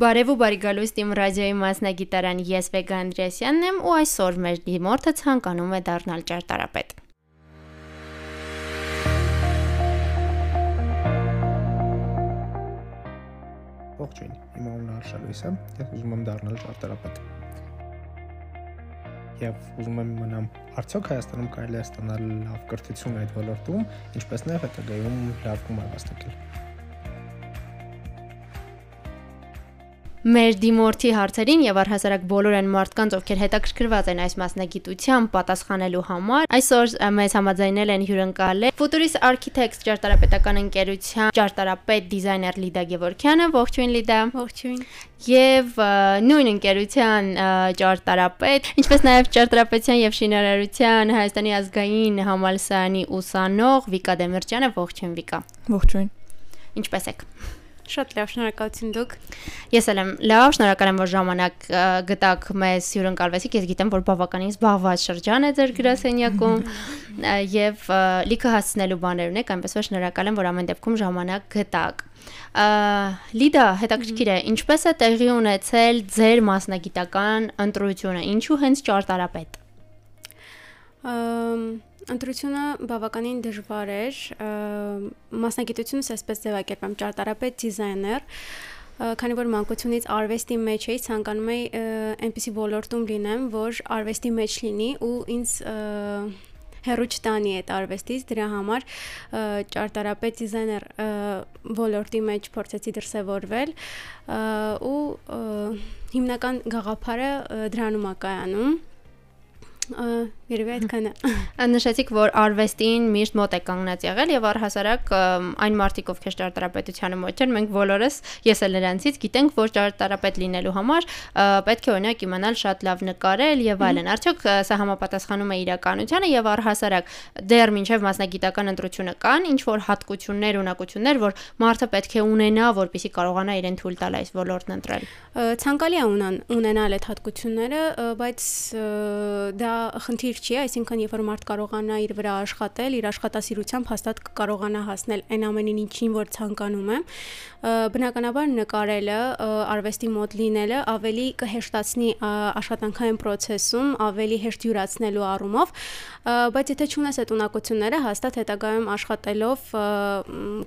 Բարև ու բարի գալուստ իմ ռադիոյի մասնագիտարան ես Վեգա Անդրեասյանն եմ ու այսօր մեր դիմորդը ցանկանում է դառնալ ճարտարապետ։ Ողջույն, իմ անունը Արշա Լույս է, ես ուզում եմ դառնալ ճարտարապետ։ Եվ ուզում եմ մնամ արդյոք Հայաստանում կարելի է ստանալ լավ կրթություն այդ ոլորտում, ինչպես նաև հետագայում լավ գումար վաստակել։ Մեր դիմորդի հարցերին եւ առհասարակ բոլոր այն մարդկանց, ովքեր հետաքրքրված են այս մասնագիտությամբ պատասխանելու համար, այսօր մեզ համաձայնել են հյուրընկալել Futuris Architects ճարտարապետական ընկերության ճարտարապետ դիզայներ Լիդա Գևորքյանը, ողջույն Լիդա։ Ողջույն։ Եվ նույն ընկերության ճարտարապետ, ինչպես նաև ճարտարապետության եւ շինարարության Հայաստանի ազգային համալսարանի ուսանող Վիկա Դեմիրճյանը, ողջույն Վիկա։ Ողջույն։ Ինչպե՞ս եք։ Շատ լավ, շնորհակալություն դուք։ Ես էլ եմ լավ, շնորհակալ եմ, որ ժամանակ գտաք մեզ հյուրընկալվեցիք։ Ես գիտեմ, որ բավականին զբաղված շրջան է ձեր գրասենյակում եւ լիքը հասցնելու բաներ ունեք, այնպես որ շնորհակալ եմ, որ ամեն դեպքում ժամանակ գտաք։ Լիդա, հետաքրքիր է, ինչպես է տեղի ունեցել ձեր մասնագիտական ընտրությունը, ինչու հենց ճարտարապետ։ Ամ Ընտրությունը բավականին դժվար էր։ Մասնագիտությունս այսպես ձևակերպեմ՝ ճարտարապետ, դիզայներ, քանի որ մանկությունից արվեստի մեջ էի, ցանկանում էի այնպիսի ոլորտում լինեմ, որ արվեստի մեջ լինի ու ինձ հերոչ տանի այդ արվեստից դրա համար ճարտարապետ դիզայներ ոլորտի մեջ փորձեցի դրսևորվել ու հիմնական գաղափարը դրանում է կայանում Երևի այդքանը։ Նշեցիք, որ արվեստին միշտ մոտ է կանգնած եղել եւ առհասարակ այն մարտիկ, ովքեր ճարտարապետությանը մոտ են, մենք բոլորս, ես էլ նրանցից գիտենք, որ ճարտարապետ լինելու համար պետք է օրինակ իմանալ շատ լավ նկարել եւ այլն։ Արդյոք սա համապատասխանում է իրականությանը եւ առհասարակ դեռ մինչեւ մասնագիտական ընտրությունը կան ինչ որ հատկություններ, ունակություններ, որ մարդը պետք է ունենա, որպեսզի կարողանա իրեն թույլ տալ այս ոլորտն ընտրել։ Ցանկալի է ունենալ այդ հատկությունները, բայց դա խնդիր չի, այսինքն երբ որ մարդ կարողանա իր վրա աշխատել, իր աշխատասիրությամբ հաստատ կկարողանա հասնել այն ամենին, ինչին որ ցանկանում է, բնականաբար նկարելը, արվեստի մոտ լինելը ավելի կհեշտացնի աշխատանքային process-ում, ավելի հեշտ յուրացնելու առումով, բայց եթե չունես այդ ունակությունները, հաստատ հետագայում աշխատելով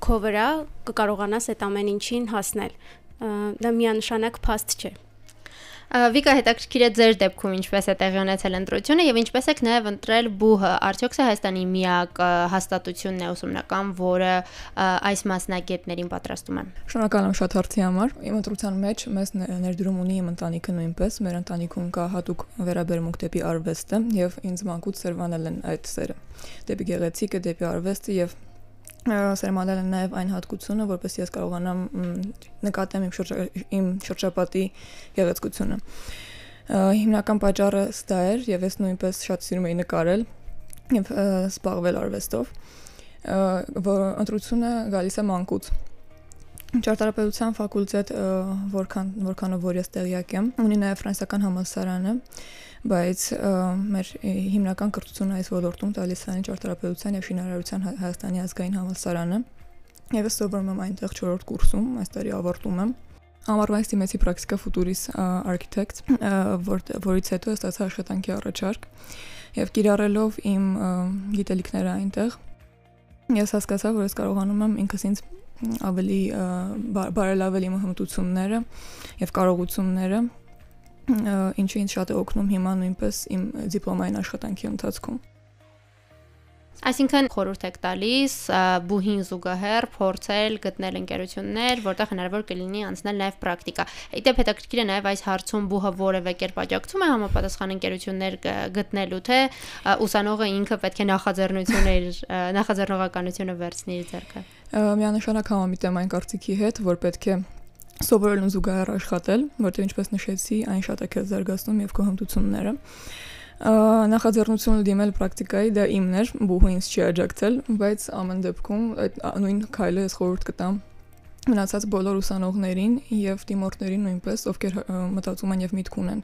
քո վրա կկարողանաս այդ ամեն ինչին հասնել դա միանշանակ փաստ չէ։ Վիկա հետաքրքիր է ձեր դեպքում ինչպես է տեղի ունեցել ընտրությունը եւ ինչպես եք նաեւ ընտրել բուհը։ Արդյոք սա Հայաստանի միակ հաստատությունն է ուսումնական, որը այս մասնագետներին պատրաստում է։ Շնորհակալ եմ շատ հարցի համար։ Իմ ընտրության մեջ մեզ ներդրում ունի իմ ընտանիքը նույնպես։ Մեր ընտանիքում կա հատուկ վերաբերմունք դեպի արվեստը եւ ինձ մանկուց սերվանել են այդ սերը։ Դեպի գեղեցիկը, դեպի արվեստը եւ սերմանել են նաև այն հատկությունը, որպես ես կարողանամ նկատեմ իմ շրջա, իմ շրջապատի գեղեցկությունը։ Հիմնական պատճառը սա էր եւ ես նույնպես շատ սիրում էի նկարել եւ զբաղվել արվեստով, որ ընտրությունը գալիս է մանկուց Ճարտարապետության ֆակուլտետ որքան որքանով որ ես տեղյակ եմ, ունի նաև ֆրանսիական համալսարանը, բայց մեր հիմնական կրթությունը այս ոլորտում տալիս է ճարտարապետության եւ շինարարության Հայաստանի ազգային համալսարանը։ Եվ ես սովորում եմ այնտեղ 4-րդ կուրսում, այս տարի ավարտում եմ։ Ամառվա ստիմեցի պրակտիկա Architects, որ որից հետո ստացա աշխատանքի առաջարկ եւ կիրառելով իմ գիտելիքները այնտեղ ես հասկացա, որ ես կարողանում եմ ինքս ինձ ավելի բարելավել իմ հմտությունները եւ կարողությունները ինչը ինձ շատ է օգնում հիմա նույնպես իմ դիպլոմային աշխատանքի ընթացքում Այսինքն խորհուրդ եք տալիս բուհին զուգահեռ փորձել գտնել ընկերություններ, որտեղ հնարավոր կլինի անցնել նաև պրակտիկա։ Իդեպ հետաքրքիր է նաև այս հարցում բուհը որևէ կերպ աջակցում է համապատասխան ընկերություններ գտնելու, թե ուսանողը ինքը պետք է նախաձեռնություններ, նախաձեռնողականությունը վերցնի իր ձեռքը։ Միանշանակ համամիտ եմ այն կարծիքի հետ, որ պետք է սովորելուն զուգահեռ աշխատել, որտեղ ինչպես նշեցի, այն շատ է քեզ զարգացնում եւ քո հմտությունները նախաձեռնությունը դիմել պրակտիկայի դա իմն էր, բուհու ինձ չի աջակցել, բայց ամեն դեպքում այդ նույն քայլը ես խորհուրդ կտամ մնացած բոլոր ուսանողներին եւ դիմորդներին նույնպես, ովքեր մտածում են եւ միտք ունեն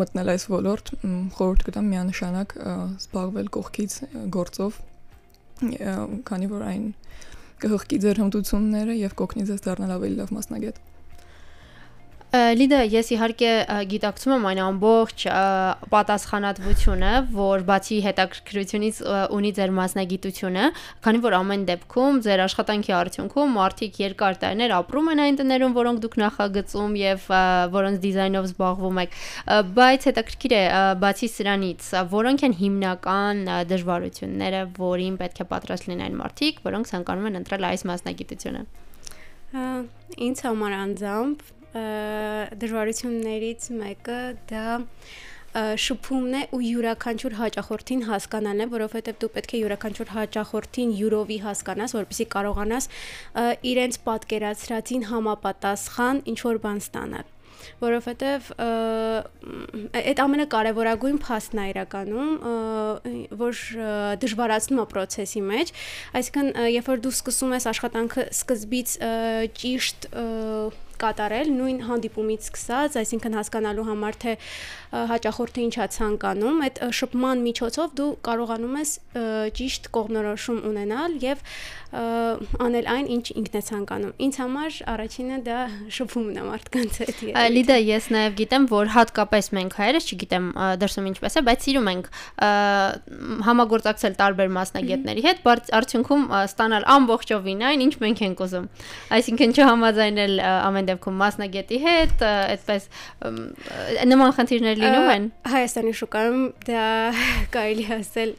մտնել այս ոլորտ, խորհուրդ կտամ միանշանակ զբաղվել կողքից գործով, քանի որ այն կհղկի ձեր հմտությունները եւ կօգնի ձեզ դառնալ ավելի լավ մասնագետ։ Լիդա, ես իհարկե գիտակցում եմ այն ամբողջ պատասխանատվությունը, որ բացի հետաքրքրությունից ունի ձեր մասնագիտությունը, քանի որ ամեն դեպքում ձեր աշխատանքի արդյունքում մարդիկ երկար տարիներ ապրում են այն տներում, որոնք դուք նախագծում եւ որոնց դիզայնով զբաղվում եք, բայց հետաքրքիր է բացի սրանից, որոնք են հիմնական դժվարությունները, որին պետք է պատրաստ լինեն մարդիկ, որոնք ցանկանում են ընտրել այս մասնագիտությունը։ Ինձ համար անձամբ դժվարություններից մեկը դա շփումն է ու յուրաքանչյուր հաճախորդին հասկանալն է, որովհետև դու պետք է յուրաքանչյուր հաճախորդին յուրովի հասկանաս, որպեսզի կարողանաս իրենց պատկերացրածին համապատասխան ինչ որ բան ստանալ որովհետև այդ ամենակարևորագույն փաստն է իրականում, որ դժվարացնում է process-ի մեջ, այսինքն երբ որ դու սկսում ես աշխատանքը սկզբից ճիշտ կատարել նույն հանդիպումից սկսած, այսինքն հասկանալու համար թե հաճախորդը ինչա ցանկանում, այդ շփման միջոցով դու կարողանում ես ճիշտ կողմնորոշում ունենալ եւ անել այն, ինչ ինքն է ցանկանում։ Ինձ համար առաջինը դա շփումն է մարդկանց հետ։ Լիդա, ես նաև գիտեմ, որ հատկապես մենք հայերս, չգիտեմ դրսում ինչպես է, բայց սիրում ենք համագործակցել տարբեր մասնագետների հետ, բայց արդյունքում ստանալ ամբողջովին այն, ինչ մենք ենք ուզում։ Այսինքն չհամաձայնել ամեն դեպքում մասնագետի հետ, այդպես նման խնդիրներ լինում են։ Հայաստանի շուկայում դա կարելի ասել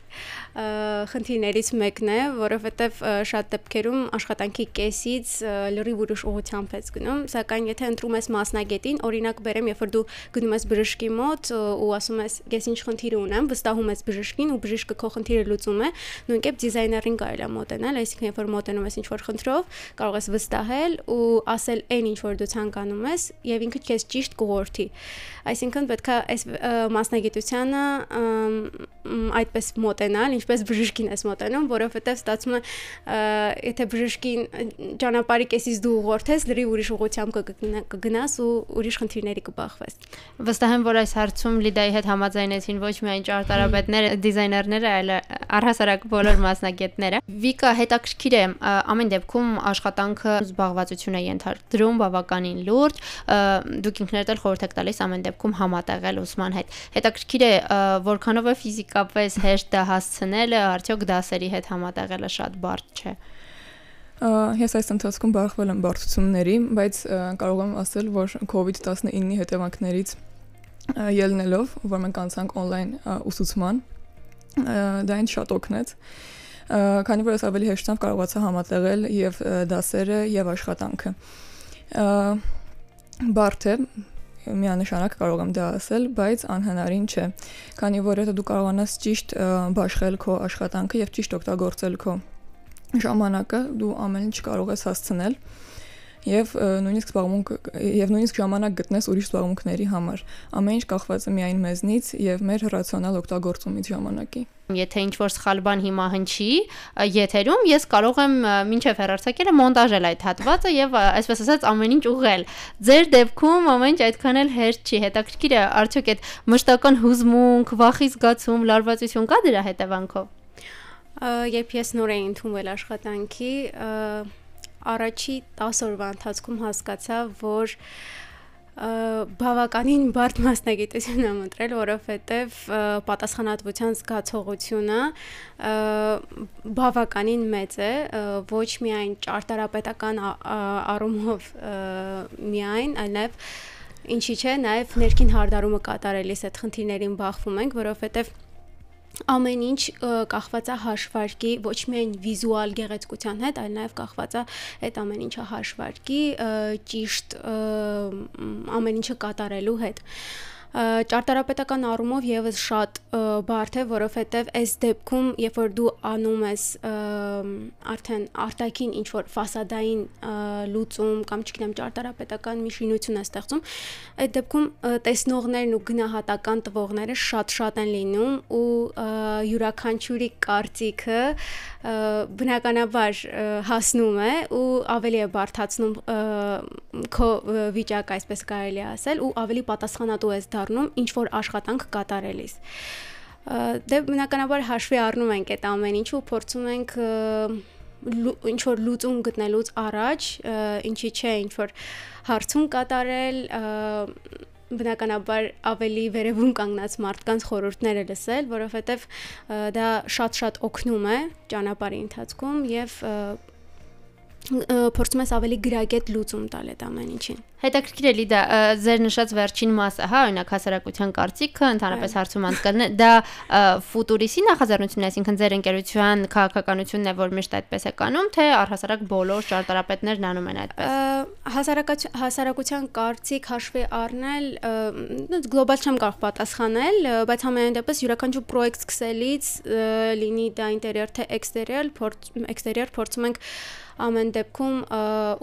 խնդիրներից մեկն է, որովհետև շատ դեպքերում աշխատանքի կեսից լրիվ ուրիշ ուղությամբ ես գնում, սակայն եթե ընտրում ես մասնագետին, օրինակ բերեմ, երբ որ դու գնում ես բժշկի մոտ ու ասում ես, ես ինչ խնդիր ունեմ, վստահում ես բժշկին ու բժիշկը քո խնդիրը լուծում է, նույնքեւ դիզայներին կարելի է մոտենալ, այսինքն երբ որ մոտենում ես ինչ որ խնդրով, կարող ես վստահել ու ասել այն ինչ որ դու ցանկանում ես եւ ինքը քեզ ճիշտ կուղորթի։ Այսինքն պետքա այս մասնագիտությանը այդպես մոտենալ, ինչպես բժշկին ես մոտենում, որովհետև ստացվում է եթե բժշկին ճանապարհի կեսից դու ուղղորդես, լրիվ ուրիշ ուղղությամբ կգնաս ու ուրիշ խնդիրների կբախվես։ Վստահ եմ, որ այս հարցում Լիդայի հետ համաձայնեցին ոչ միայն ճարտարապետները, դիզայներները, այլ առհասարակ բոլոր մասնագետները։ Վիկա հետաքրքիր է ամեն դեպքում աշխատանքը զբաղվածություն է ենթադրում բավականին լուրջ, դուք ինքներդ էլ խորհուրդ եք տալիս ամեն դեպքում համատեղել ուսման հետ։ Հետաքրքիր է որքանով է ֆիզիկապես հեշտ դա հասցնելը, արդյոք դասերի հետ համատեղելը շատ բարդ չէ։ Ես այս ընթացքում բախվել եմ բարդությունների, բայց կարող եմ ասել, որ COVID-19-ի հետևանքներից ելնելով, որ մենք անցանք on-line ուսուցման, դա ինձ շատ օգնեց քանի որ ես ավելի հեշտությամբ կարողացա համատեղել եւ դասերը եւ աշխատանքը բարդ է միանշանակ կարող եմ դա ասել, բայց անհնարին չէ, քանի որ եթե դու կարողանաս ճիշտ բաշխել քո աշխատանքը եւ ճիշտ օգտագործել քո ժամանակը, դու ամեն ինչ կարող ես հասցնել եւ նույնիսկ զբաղմունք եւ նույնիսկ ժամանակ գտնես ուրիշ զբաղմունքների համար։ Ամեն ինչ կախված է միայն մեզնից եւ մեր ռացիոնալ օգտագործումից ժամանակի։ Եթե ինչ որ սխալ բան հիմա հնչի եթերում, ես կարող եմ մինչև հեռարձակելը մոնտաժել այդ հատվածը եւ այսպես ասած ամեն ինչ ուղղել։ Ձեր դեպքում ամեն ինչ այդքան էլ հերթ չի։ Հետաքրքիր է, արդյոք այդ մշտական հուզմունք, վախի զգացում, լարվածություն կա դրա հետևանքով։ Երբ ես նոր էի ընդունվել աշխատանքի, առաջի 10 օրվա ընթացքում հասկացա, որ բավականին բարդ մասնագիտություն եմ ընտրել, որովհետև պատասխանատվության զգացողությունը բավականին մեծ է, ոչ միայն ճարտարապետական առումով միայն, այլ նաև ինչի՞ չէ, նաև ներքին հարդարումը կատարելիս այդ խնդիրներին բախվում ենք, որովհետև ամեն ինչ կախված է հաշվարկի ոչ միայն վիզուալ գեղեցկության հետ, այլ նաև կախված է այդ ամեն ինչը հաշվարկի ճիշտ ամեն ինչը կատարելու հետ ճարտարապետական առումով եւս շատ բարդ է, որովհետեւ այս դեպքում, երբ որ դու անում ես արդեն արտաքին ինչ որ ֆասադային լուծում կամ չգիտեմ ճարտարապետական մի շինություն է ստեղծում, այդ դեպքում տեսնողներն ու գնահատական տվողները շատ-շատ են լինում ու յուրաքանչյուրի կարծիքը բնականաբար հասնում է ու ավելի է բարթացնում քո վիճակը, այսպես կարելի է ասել, ու ավելի պատասխանատու ես դառնում ինչ որ աշխատանք կատարելիս դե բնականաբար հաշվի առնում ենք այդ ամեն ինչը ու փորձում ենք ինչ որ լուծում գտնելուց առաջ ինչի չէ ինչ որ հարցում կատարել բնականաբար ավելի վերևում կանգնած մարդկանց խորհուրդները լսել, որովհետև դա շատ-շատ օգնում է ճանապարհի ընթացքում եւ փորձում ես ավելի գրագետ լուծում տալ այդ ամեն ինչին։ Հետաքրքիր է լիդա, ձեր նշած վերջին մասը, հա, օրինակ հասարակության կարծիքը, ընդհանրապես հարցում անցկալն է, դա ֆուտուրիսի նախաձեռնությունն է, այսինքն ձեր ընկերության քաղաքականությունն է, որ միշտ այդպես է կանում, թե առհասարակ բոլոր ճարտարապետներն անում են այդպես։ Հասարակության հասարակության կարծիք հաշվի առնել, գլոբալ չեմ կարող պատասխանել, բայց համենայն դեպս յուրաքանչյուր պրոյեկտ սկսելից լինի դա ինտերիեր թե էքստերիեր, էքստերիեր փորձում ենք ամեն դեպքում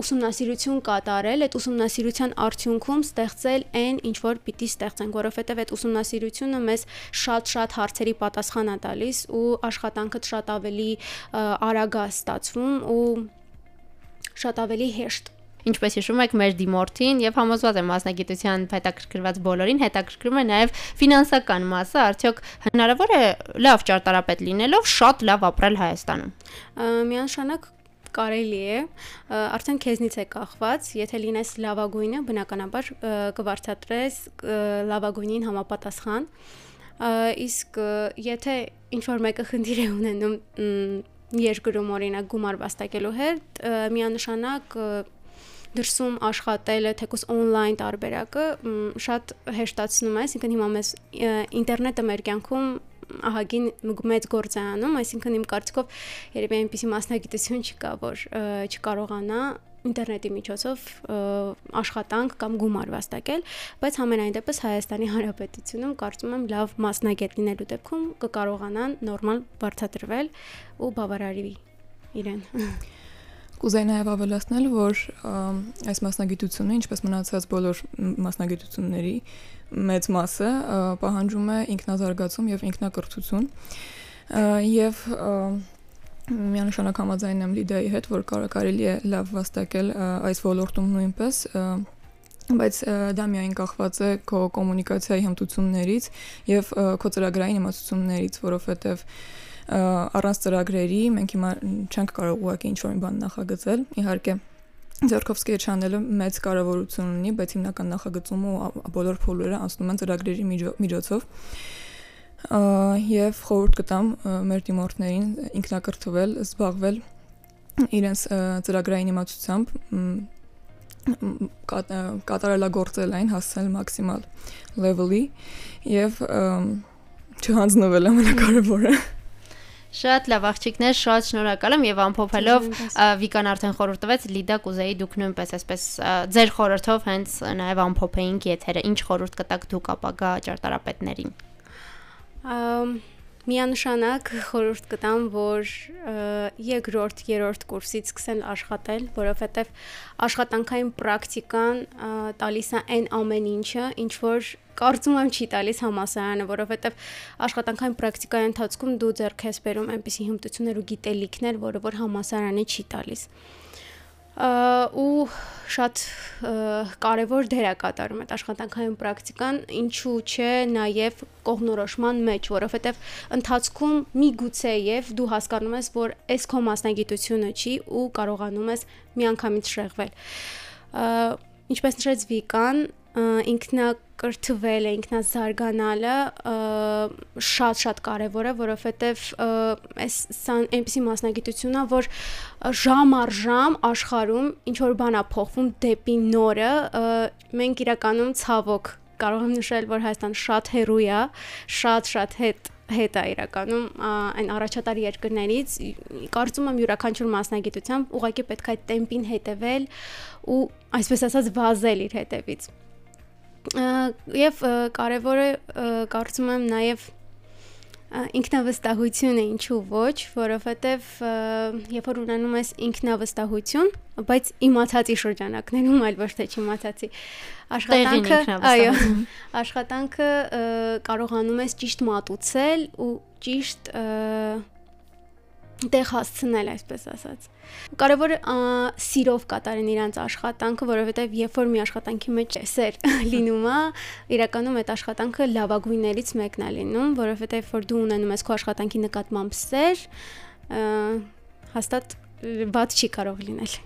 ուսումնասիրություն կատարել, այդ ուսումնասիրության արդյունքում ստեղծել այն, ինչ որ պիտի ստեղծենք, որովհետև այդ ուսումնասիրությունը մեզ շատ-շատ հարցերի պատասխան է տալիս ու աշխատանքը շատ ավելի արագ է ստացվում ու շատ ավելի հեշտ Ինչպես հիշում եք, մեր դիմորդին եւ համոզված եմ մասնագիտության հետաքրքրված բոլորին հետաքրքրում է նաեւ ֆինանսական մասը, արդյոք հնարավոր է լավ ճարտարապետ լինելով շատ լավ ապրել Հայաստանում։ Միանշանակ կարելի է արդեն քեզնից է կախված եթե լինես լավագույնը բնականաբար կվարցատրես լավագույնին համապատասխան իսկ եթե ինչ որ մեկը խնդիր է ունենում երկրում օրինակ գումար վաստակելու հետ միանշանակ դրսում աշխատելը թեկուս on-line տարբերակը շատ հեշտացնում է, այսինքն հիմա մեզ ինտերնետը մեր կյանքում ահագին մեծ գործ է անում, այսինքն իմ կարծիքով երևի այնպիսի մասնագիտություն չկա, որ չկարողանա ինտերնետի միջոցով աշխատանք կամ գումար վաստակել, բայց համենայն դեպս Հայաստանի Հանրապետությունում կարծում եմ լավ մասնագետ լինելու դեպքում կկարողանան նորմալ բարձրատրվել ու բավարարի իրեն։ Կուզեի նաև ավելացնել, որ այս մասնագիտությունը, ինչպես մնացած բոլոր մասնագիտությունների, մեծ մասը պահանջում է ինքնազարգացում եւ ինքնակրթություն եւ միանշանակ համաձայն եմ լիդայի հետ, որ կարելի է լավ վաստակել այս ոլորտում նույնպես բայց դա միայն կախված է քո կոմունիկացիայի հմտություններից եւ քո ծրագրային իմացություններից, որովհետեւ առանց ծրագրերի մենք հիմա չենք կարող ուղղակի ինչ-որ բան նախագծել։ Իհարկե Ձերքով սկեչ անելը մեծ կարևորություն ունի, բայց հիմնական նախագծումը ու բոլոր փուլերը անցնում են ծրագրերի միջոցով։ Եվ խորհուրդ կտամ մեր դիմորդներին ինքնակրթվել, զբաղվել իրենց ծրագրային իմացությամբ կատարելագործել այն հասնել մաքսիմալ level-ի եւ չհանձնվել ամենակարևորը։ Շատ լավ աղջիկներ, շատ շնորհակալ եմ եւ ամփոփելով Վիկան արդեն խորհուրդ տվեց, Լիդա կուզեի դուք նույնպես այսպես ձեր խորհրդով հենց նաեւ ամփոփեինք եթերը։ Ինչ խորհուրդ կտաք դուք ապագա ճարտարապետներին։ Միանշանակ խորհուրդ կտամ, որ երկրորդ, երրորդ կուրսից սկսեն աշխատել, որովհետև աշխատանքային պրակտիկան տալիս է այն ամեն ինչը, ինչ որ կարծում եմ չի տալիս համասարանը, որովհետև աշխատանքային պրակտիկայի ընթացքում դու ձեռք ես բերում այնպիսի հմտություններ ու գիտելիքներ, որը որ համասարանը չի տալիս ու շատ կարևոր դեր է կատարում այդ աշխատանքային պրակտիկան, ինչու չէ նաև կողնորոշման մեջ, որովհետև ընթացքում միգուցե եւ դու հասկանում ես, որ այս քո մասնագիտությունը չի ու կարողանում ես միանգամից շեղվել։ Ինչպես նշեց Վիկան, ինքնակրթվել է, ինքնազարգանալը շատ-շատ կարևոր է, որովհետև այս այնպիսի մասնագիտությունն է, որ ժամ առ ժամ աշխարհում ինչ որ բան է փոխվում դեպի նորը, մենք իրականում ցավոք կարող եմ նշել, որ Հայաստան շատ հերույ է, շատ-շատ հետ հետ է իրականում այն առաջատար երկրներից կարծում եմ յուրաքանչյուր մասնագիտությամբ ուղղակի պետք է այդ տեմպին հետևել ու այսպես ասած վազել իր հետևից եւ կարևորը կարծում եմ նաեւ ինքնավստահությունը ինչու ոչ, որովհետև երբ որ ունենում ես ինքնավստահություն, բայց իմացածի շրջանակներում այլ ոչ թե չիմացածի աշխատանքը, այո, աշխատանքը կարողանում ես ճիշտ մատուցել ու ճիշտ տեղ հասցնել, այսպես ասած։ Կարևոր սիրով կատարեն իրանց աշխատանքը, որովհետև երբ որ մի աշխատանքի մեջ սեր լինում է, իրականում այդ աշխատանքը լավագույններից մեկն է լինում, որովհետև որ դու ունենում ես քո աշխատանքի նկատմամբ սեր, հաստատ ված չի կարող լինել։